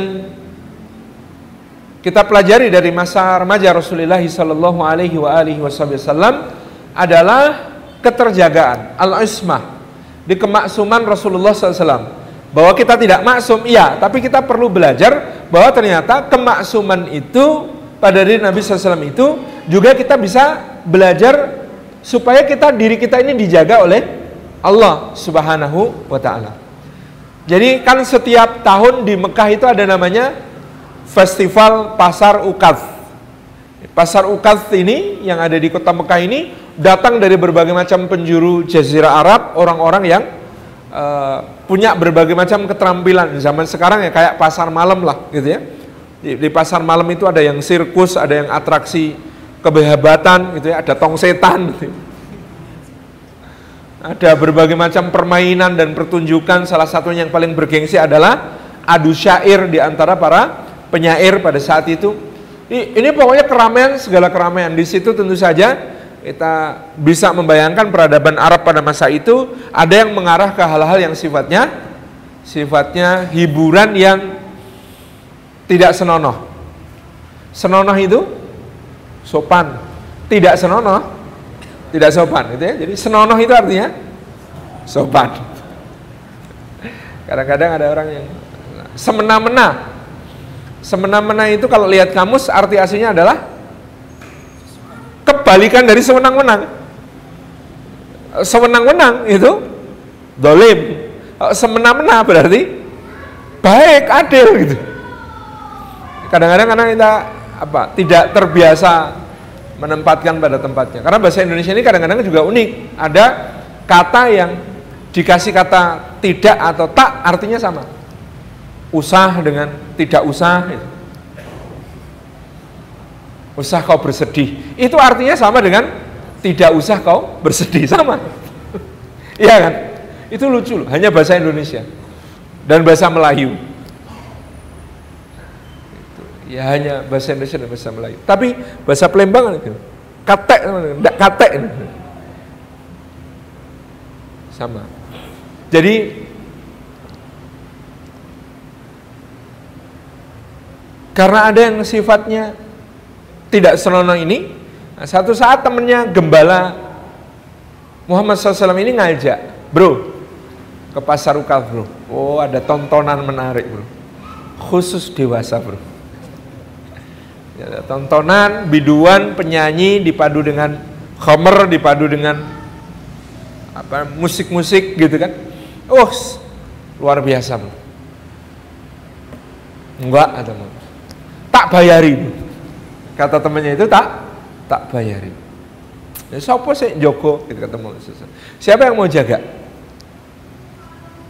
kita pelajari dari masa remaja Rasulullah sallallahu alaihi wasallam adalah keterjagaan, al-ismah di kemaksuman Rasulullah SAW. Bahwa kita tidak maksum, iya, tapi kita perlu belajar bahwa ternyata kemaksuman itu pada diri Nabi SAW itu juga kita bisa belajar supaya kita diri kita ini dijaga oleh Allah Subhanahu wa taala. Jadi kan setiap tahun di Mekah itu ada namanya festival Pasar Ukaz. Pasar Ukaz ini yang ada di kota Mekah ini datang dari berbagai macam penjuru jazirah Arab, orang-orang yang uh, punya berbagai macam keterampilan. Zaman sekarang ya kayak pasar malam lah gitu ya. Di, di pasar malam itu ada yang sirkus, ada yang atraksi kebehabatan gitu ya, ada tong setan gitu. Ya. Ada berbagai macam permainan dan pertunjukan, salah satunya yang paling bergengsi adalah adu syair di antara para penyair pada saat itu. Ini, pokoknya keramaian segala keramaian di situ tentu saja kita bisa membayangkan peradaban Arab pada masa itu ada yang mengarah ke hal-hal yang sifatnya sifatnya hiburan yang tidak senonoh. Senonoh itu sopan, tidak senonoh tidak sopan gitu ya. Jadi senonoh itu artinya sopan. Kadang-kadang ada orang yang semena-mena Semena-mena itu kalau lihat kamus arti aslinya adalah kebalikan dari sewenang-wenang. Sewenang-wenang itu dolim. Semena-mena berarti baik, adil gitu. Kadang-kadang karena kita apa tidak terbiasa menempatkan pada tempatnya. Karena bahasa Indonesia ini kadang-kadang juga unik. Ada kata yang dikasih kata tidak atau tak artinya sama. Usah dengan tidak usah. Usah kau bersedih. Itu artinya sama dengan tidak usah kau bersedih sama. Iya kan? Itu lucu loh, hanya bahasa Indonesia dan bahasa Melayu. Ya hanya bahasa Indonesia dan bahasa Melayu. Tapi bahasa Palembang itu katek, tidak katek. Sama. Jadi karena ada yang sifatnya tidak senonoh ini, nah, satu saat temennya gembala Muhammad SAW ini ngajak, bro, ke pasar ukal bro. Oh ada tontonan menarik bro, khusus dewasa bro ya, tontonan biduan penyanyi dipadu dengan khomer dipadu dengan apa musik-musik gitu kan oh luar biasa bro. enggak atau tak bayari. Kata temannya itu tak tak bayari. Ya, siapa sih Joko gitu ketemu siapa yang mau jaga?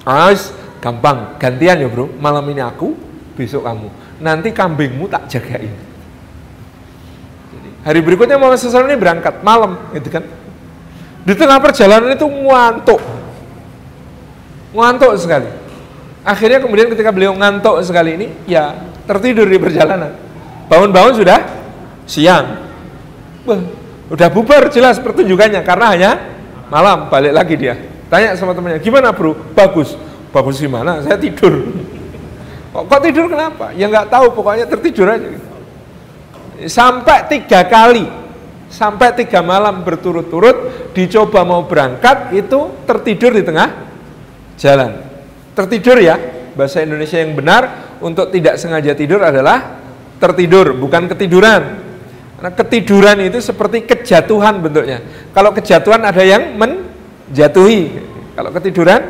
Ais, gampang. Gantian ya bro. Malam ini aku besok kamu. Nanti kambingmu tak jagain. Hari berikutnya Muhammad SAW ini berangkat malam, gitu kan. Di tengah perjalanan itu ngantuk, ngantuk sekali. Akhirnya kemudian ketika beliau ngantuk sekali ini, ya tertidur di perjalanan. Bangun-bangun sudah siang. Wah, udah bubar jelas pertunjukannya karena hanya malam balik lagi dia. Tanya sama temannya, gimana bro? Bagus. Bagus gimana? Saya tidur. Kok, kok tidur kenapa? Ya nggak tahu, pokoknya tertidur aja. Sampai tiga kali sampai tiga malam berturut-turut dicoba mau berangkat itu tertidur di tengah jalan tertidur ya bahasa Indonesia yang benar untuk tidak sengaja tidur adalah tertidur bukan ketiduran karena ketiduran itu seperti kejatuhan bentuknya kalau kejatuhan ada yang menjatuhi kalau ketiduran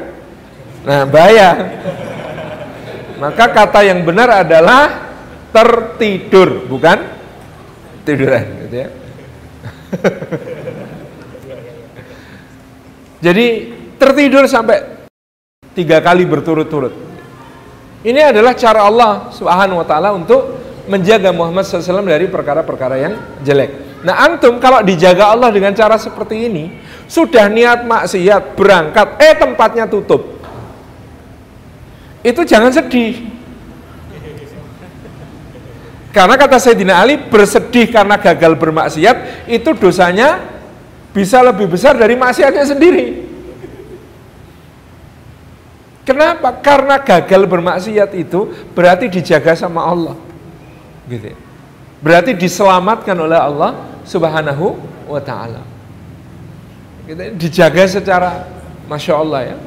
nah bahaya maka kata yang benar adalah tertidur bukan tiduran gitu ya. Jadi tertidur sampai tiga kali berturut-turut. Ini adalah cara Allah Subhanahu wa taala untuk menjaga Muhammad SAW dari perkara-perkara yang jelek. Nah, antum kalau dijaga Allah dengan cara seperti ini, sudah niat maksiat, berangkat, eh tempatnya tutup. Itu jangan sedih. Karena kata Sayyidina Ali bersedih karena gagal bermaksiat itu dosanya bisa lebih besar dari maksiatnya sendiri. Kenapa? Karena gagal bermaksiat itu berarti dijaga sama Allah. Gitu. Berarti diselamatkan oleh Allah Subhanahu wa taala. Gitu. Dijaga secara Masya Allah ya.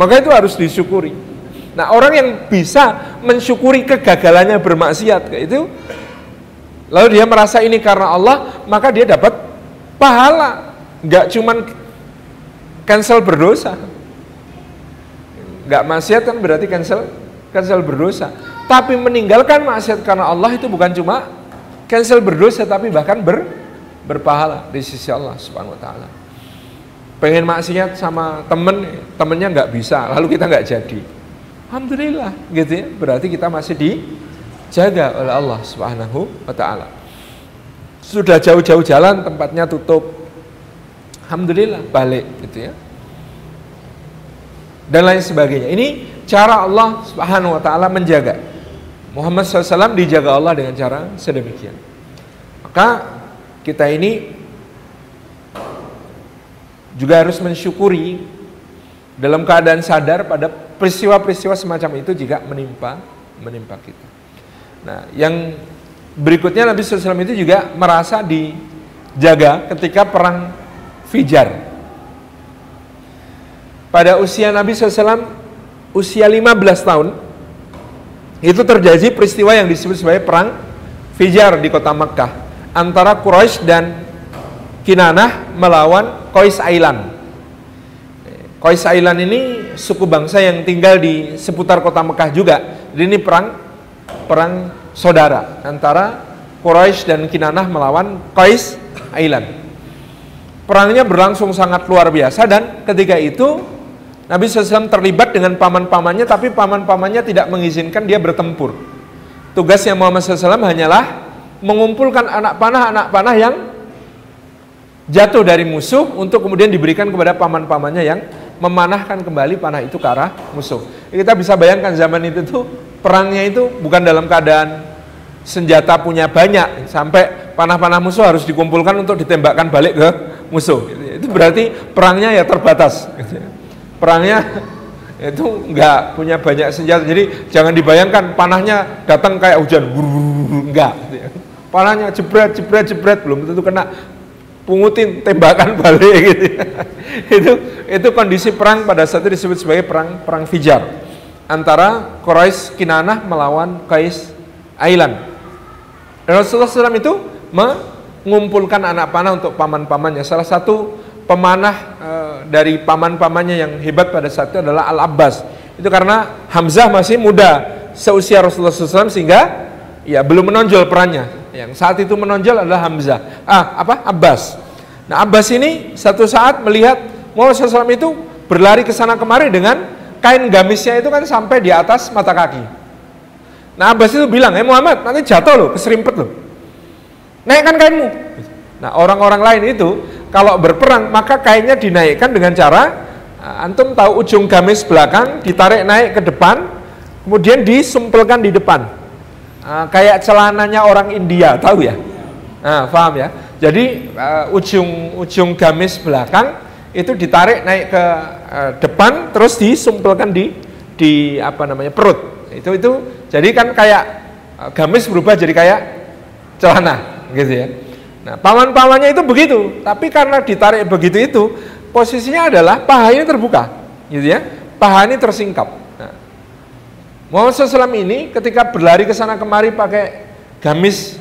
Maka itu harus disyukuri. Nah orang yang bisa mensyukuri kegagalannya bermaksiat itu lalu dia merasa ini karena Allah maka dia dapat pahala nggak cuman cancel berdosa nggak maksiat kan berarti cancel cancel berdosa tapi meninggalkan maksiat karena Allah itu bukan cuma cancel berdosa tapi bahkan ber, berpahala di sisi Allah subhanahu wa ta'ala pengen maksiat sama temen temennya nggak bisa lalu kita nggak jadi Alhamdulillah gitu ya. Berarti kita masih dijaga oleh Allah Subhanahu wa taala. Sudah jauh-jauh jalan tempatnya tutup. Alhamdulillah balik gitu ya. Dan lain sebagainya. Ini cara Allah Subhanahu wa taala menjaga. Muhammad SAW dijaga Allah dengan cara sedemikian. Maka kita ini juga harus mensyukuri dalam keadaan sadar pada peristiwa-peristiwa semacam itu jika menimpa menimpa kita. Nah, yang berikutnya Nabi SAW itu juga merasa dijaga ketika perang Fijar. Pada usia Nabi SAW usia 15 tahun itu terjadi peristiwa yang disebut sebagai perang Fijar di kota Mekah antara Quraisy dan Kinanah melawan Qais Ailan. Qais Ailan ini suku bangsa yang tinggal di seputar kota Mekah juga. Jadi ini perang perang saudara antara Quraisy dan Kinanah melawan Qais Ailan. Perangnya berlangsung sangat luar biasa dan ketika itu Nabi SAW terlibat dengan paman-pamannya tapi paman-pamannya tidak mengizinkan dia bertempur. Tugasnya Muhammad SAW hanyalah mengumpulkan anak panah-anak panah yang jatuh dari musuh untuk kemudian diberikan kepada paman-pamannya yang memanahkan kembali panah itu ke arah musuh. Kita bisa bayangkan zaman itu tuh perangnya itu bukan dalam keadaan senjata punya banyak sampai panah-panah musuh harus dikumpulkan untuk ditembakkan balik ke musuh. Itu berarti perangnya ya terbatas. Perangnya itu enggak punya banyak senjata. Jadi jangan dibayangkan panahnya datang kayak hujan, enggak. Panahnya jebret, jebret, jebret belum tentu kena pungutin tembakan balik gitu. itu itu kondisi perang pada saat itu disebut sebagai perang perang Fijar antara Quraisy Kinanah melawan Qais Ailan. Rasulullah SAW itu mengumpulkan anak panah untuk paman-pamannya. Salah satu pemanah e, dari paman-pamannya yang hebat pada saat itu adalah Al Abbas. Itu karena Hamzah masih muda seusia Rasulullah SAW sehingga ya belum menonjol perannya. Yang saat itu menonjol adalah Hamzah. Ah, apa? Abbas. Nah, Abbas ini satu saat melihat Muhammad SAW itu berlari ke sana kemari dengan kain gamisnya itu kan sampai di atas mata kaki. Nah, Abbas itu bilang, "Eh Muhammad, nanti jatuh loh, keserimpet loh. Naikkan kainmu." Nah, orang-orang lain itu kalau berperang maka kainnya dinaikkan dengan cara ah, antum tahu ujung gamis belakang ditarik naik ke depan, kemudian disumpelkan di depan. Uh, kayak celananya orang India, tahu ya? Nah, paham ya? Jadi uh, ujung ujung gamis belakang itu ditarik naik ke uh, depan, terus disumpulkan di di apa namanya perut. Itu itu jadi kan kayak uh, gamis berubah jadi kayak celana, gitu ya. Nah, paman-pamannya itu begitu, tapi karena ditarik begitu itu, posisinya adalah paha ini terbuka, gitu ya. Paha ini tersingkap. Muhammad SAW ini ketika berlari ke sana kemari pakai gamis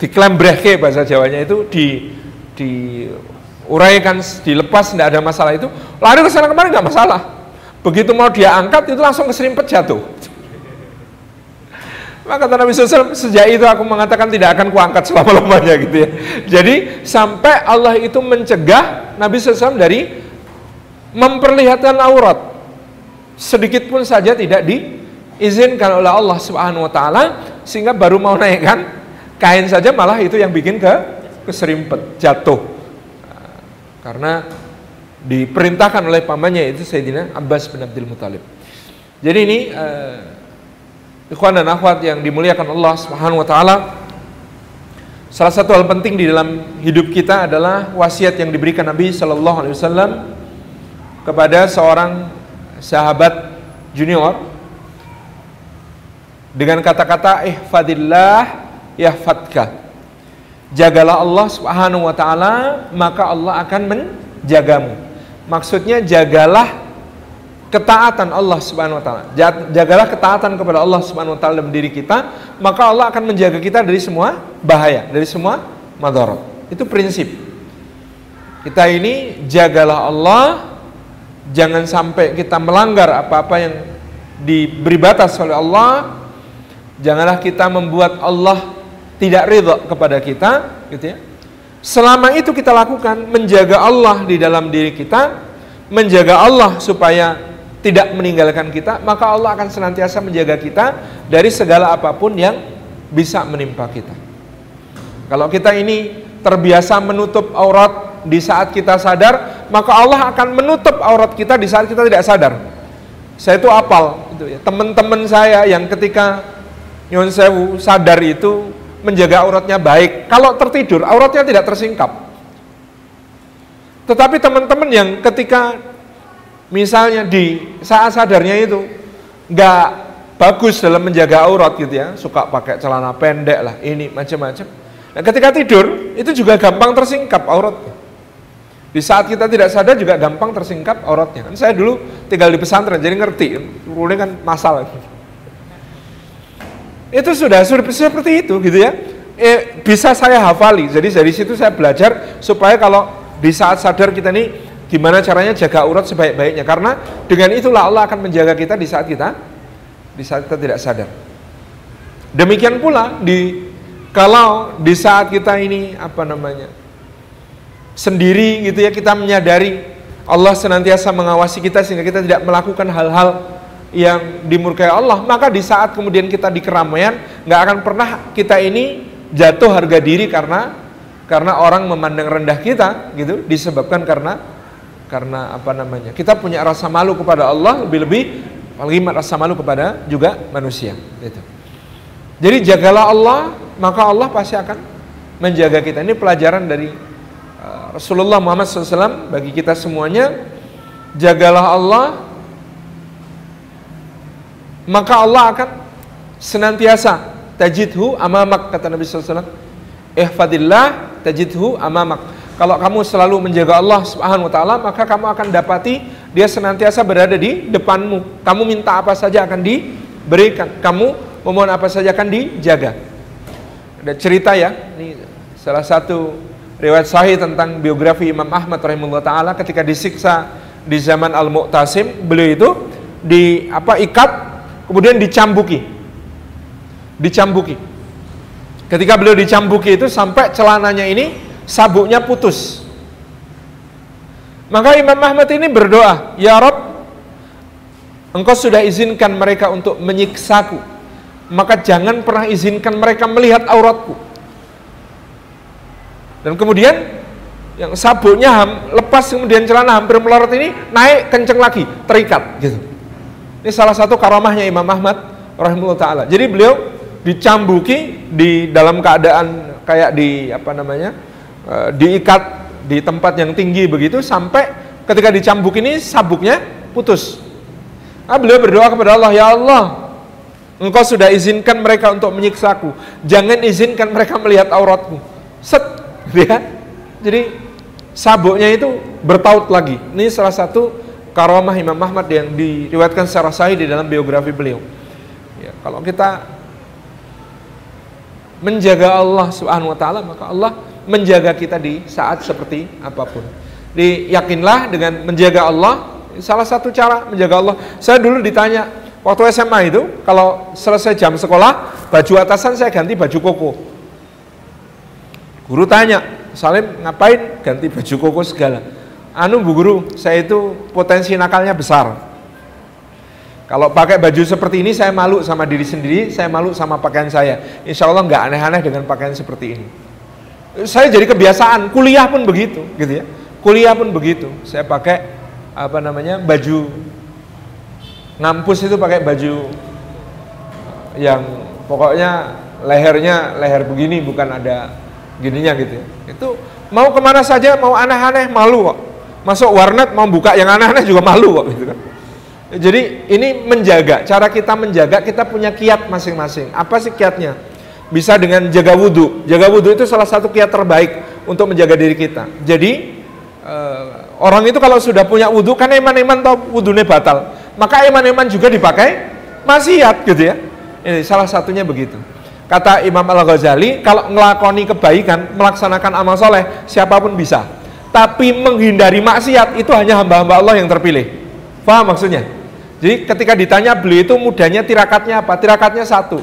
diklembrehe bahasa Jawanya itu di diuraikan, dilepas, tidak ada masalah itu, lari ke sana kemari nggak masalah. Begitu mau dia angkat itu langsung keserimpet jatuh. Maka kata Nabi SAW, sejak itu aku mengatakan tidak akan kuangkat selama-lamanya gitu ya. Jadi sampai Allah itu mencegah Nabi SAW dari memperlihatkan aurat sedikit pun saja tidak diizinkan oleh Allah Subhanahu wa taala sehingga baru mau naikkan kain saja malah itu yang bikin ke keserimpet jatuh karena diperintahkan oleh pamannya itu Sayyidina Abbas bin Abdul Muthalib. Jadi ini uh, ikhwan dan akhwat yang dimuliakan Allah Subhanahu wa taala Salah satu hal penting di dalam hidup kita adalah wasiat yang diberikan Nabi Shallallahu Alaihi Wasallam kepada seorang sahabat junior dengan kata-kata ihfadillah yahfadka. Jagalah Allah Subhanahu wa taala, maka Allah akan menjagamu. Maksudnya jagalah ketaatan Allah Subhanahu wa taala. Jagalah ketaatan kepada Allah Subhanahu wa taala dalam diri kita, maka Allah akan menjaga kita dari semua bahaya, dari semua madarat. Itu prinsip. Kita ini jagalah Allah jangan sampai kita melanggar apa-apa yang diberi batas oleh Allah janganlah kita membuat Allah tidak ridho kepada kita gitu ya selama itu kita lakukan menjaga Allah di dalam diri kita menjaga Allah supaya tidak meninggalkan kita maka Allah akan senantiasa menjaga kita dari segala apa pun yang bisa menimpa kita kalau kita ini terbiasa menutup aurat di saat kita sadar maka Allah akan menutup aurat kita di saat kita tidak sadar. Saya itu apal, itu ya. Teman-teman saya yang ketika Nyon Sewu sadar itu menjaga auratnya baik. Kalau tertidur, auratnya tidak tersingkap. Tetapi teman-teman yang ketika misalnya di saat sadarnya itu nggak bagus dalam menjaga aurat gitu ya, suka pakai celana pendek lah, ini macam-macam. Nah, ketika tidur itu juga gampang tersingkap auratnya. Di saat kita tidak sadar juga gampang tersingkap auratnya. Kan saya dulu tinggal di pesantren, jadi ngerti. Rule kan masalah. Itu sudah, seperti itu gitu ya. Eh, bisa saya hafali. Jadi dari situ saya belajar supaya kalau di saat sadar kita ini gimana caranya jaga aurat sebaik-baiknya. Karena dengan itulah Allah akan menjaga kita di saat kita di saat kita tidak sadar. Demikian pula di kalau di saat kita ini apa namanya sendiri gitu ya kita menyadari Allah senantiasa mengawasi kita sehingga kita tidak melakukan hal-hal yang dimurkai Allah maka di saat kemudian kita di keramaian nggak akan pernah kita ini jatuh harga diri karena karena orang memandang rendah kita gitu disebabkan karena karena apa namanya kita punya rasa malu kepada Allah lebih-lebih apalagi rasa malu kepada juga manusia gitu. Jadi jagalah Allah maka Allah pasti akan menjaga kita. Ini pelajaran dari uh, Rasulullah Muhammad SAW bagi kita semuanya. Jagalah Allah maka Allah akan senantiasa tajidhu amamak kata Nabi SAW ihfadillah tajidhu amamak kalau kamu selalu menjaga Allah subhanahu wa ta'ala maka kamu akan dapati dia senantiasa berada di depanmu kamu minta apa saja akan diberikan kamu memohon apa saja akan dijaga ada cerita ya ini salah satu riwayat sahih tentang biografi Imam Ahmad rahimahullah taala ketika disiksa di zaman Al-Mu'tasim beliau itu di apa ikat kemudian dicambuki. Dicambuki. Ketika beliau dicambuki itu sampai celananya ini sabuknya putus. Maka Imam Ahmad ini berdoa, "Ya Rob, Engkau sudah izinkan mereka untuk menyiksaku, maka jangan pernah izinkan mereka melihat auratku." Dan kemudian yang sabuknya lepas kemudian celana hampir melorot ini naik kenceng lagi, terikat gitu. Ini salah satu karamahnya Imam Ahmad rahimahullah taala. Jadi beliau dicambuki di dalam keadaan kayak di apa namanya? Uh, diikat di tempat yang tinggi begitu sampai ketika dicambuk ini sabuknya putus. Nah, beliau berdoa kepada Allah, "Ya Allah, Engkau sudah izinkan mereka untuk menyiksaku. Jangan izinkan mereka melihat auratku." Set, ya. Jadi sabuknya itu bertaut lagi. Ini salah satu karamah Imam Ahmad yang diriwayatkan secara sahih di dalam biografi beliau. Ya, kalau kita menjaga Allah Subhanahu wa taala, maka Allah menjaga kita di saat seperti apa pun. Diyakinlah dengan menjaga Allah, salah satu cara menjaga Allah. Saya dulu ditanya waktu SMA itu, kalau selesai jam sekolah, baju atasan saya ganti baju koko. Guru tanya, Salim ngapain ganti baju koko segala? anu Bu Guru, saya itu potensi nakalnya besar. Kalau pakai baju seperti ini saya malu sama diri sendiri, saya malu sama pakaian saya. Insya Allah nggak aneh-aneh dengan pakaian seperti ini. Saya jadi kebiasaan, kuliah pun begitu, gitu ya. Kuliah pun begitu. Saya pakai apa namanya baju ngampus itu pakai baju yang pokoknya lehernya leher begini bukan ada gininya gitu ya. Itu mau ke mana saja mau aneh-aneh malu kok masuk warnet mau buka yang aneh-aneh juga malu kok gitu kan jadi ini menjaga cara kita menjaga kita punya kiat masing-masing apa sih kiatnya bisa dengan jaga wudhu jaga wudhu itu salah satu kiat terbaik untuk menjaga diri kita jadi uh, orang itu kalau sudah punya wudhu kan eman-eman tau wudhunya batal maka eman-eman juga dipakai maksiat gitu ya ini salah satunya begitu kata Imam Al-Ghazali kalau ngelakoni kebaikan melaksanakan amal soleh siapa pun bisa tapi menghindari maksiat itu hanya hamba-hamba Allah yang terpilih. Paham maksudnya? Jadi ketika ditanya beliau itu mudahnya tirakatnya apa? Tirakatnya satu.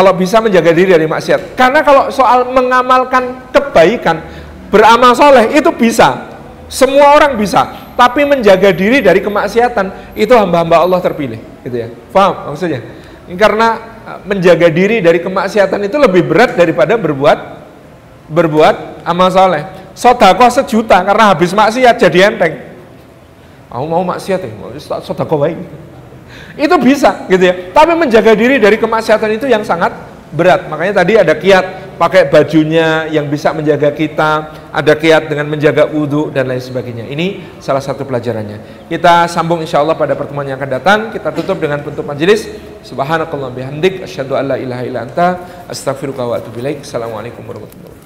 Kalau bisa menjaga diri dari maksiat. Karena kalau soal mengamalkan kebaikan, beramal soleh itu bisa. Semua orang bisa. Tapi menjaga diri dari kemaksiatan itu hamba-hamba Allah terpilih. Gitu ya. Paham maksudnya? Karena eh, menjaga diri dari kemaksiatan itu lebih berat daripada berbuat berbuat amal soleh sodako sejuta karena habis maksiat jadi enteng aku mau maksiat ya sodako baik itu bisa gitu ya. Tapi menjaga diri dari kemaksiatan itu yang sangat berat. Makanya tadi ada kiat pakai bajunya yang bisa menjaga kita ada kiat dengan menjaga wudhu dan lain sebagainya. Ini salah satu pelajarannya. Kita sambung insya Allah pada pertemuan yang akan datang. Kita tutup dengan penutup majelis. Subhanakallah bihamdik asyhadu alla ilaha illa anta astaghfiruka wa atubu assalamualaikum warahmatullahi wabarakatuh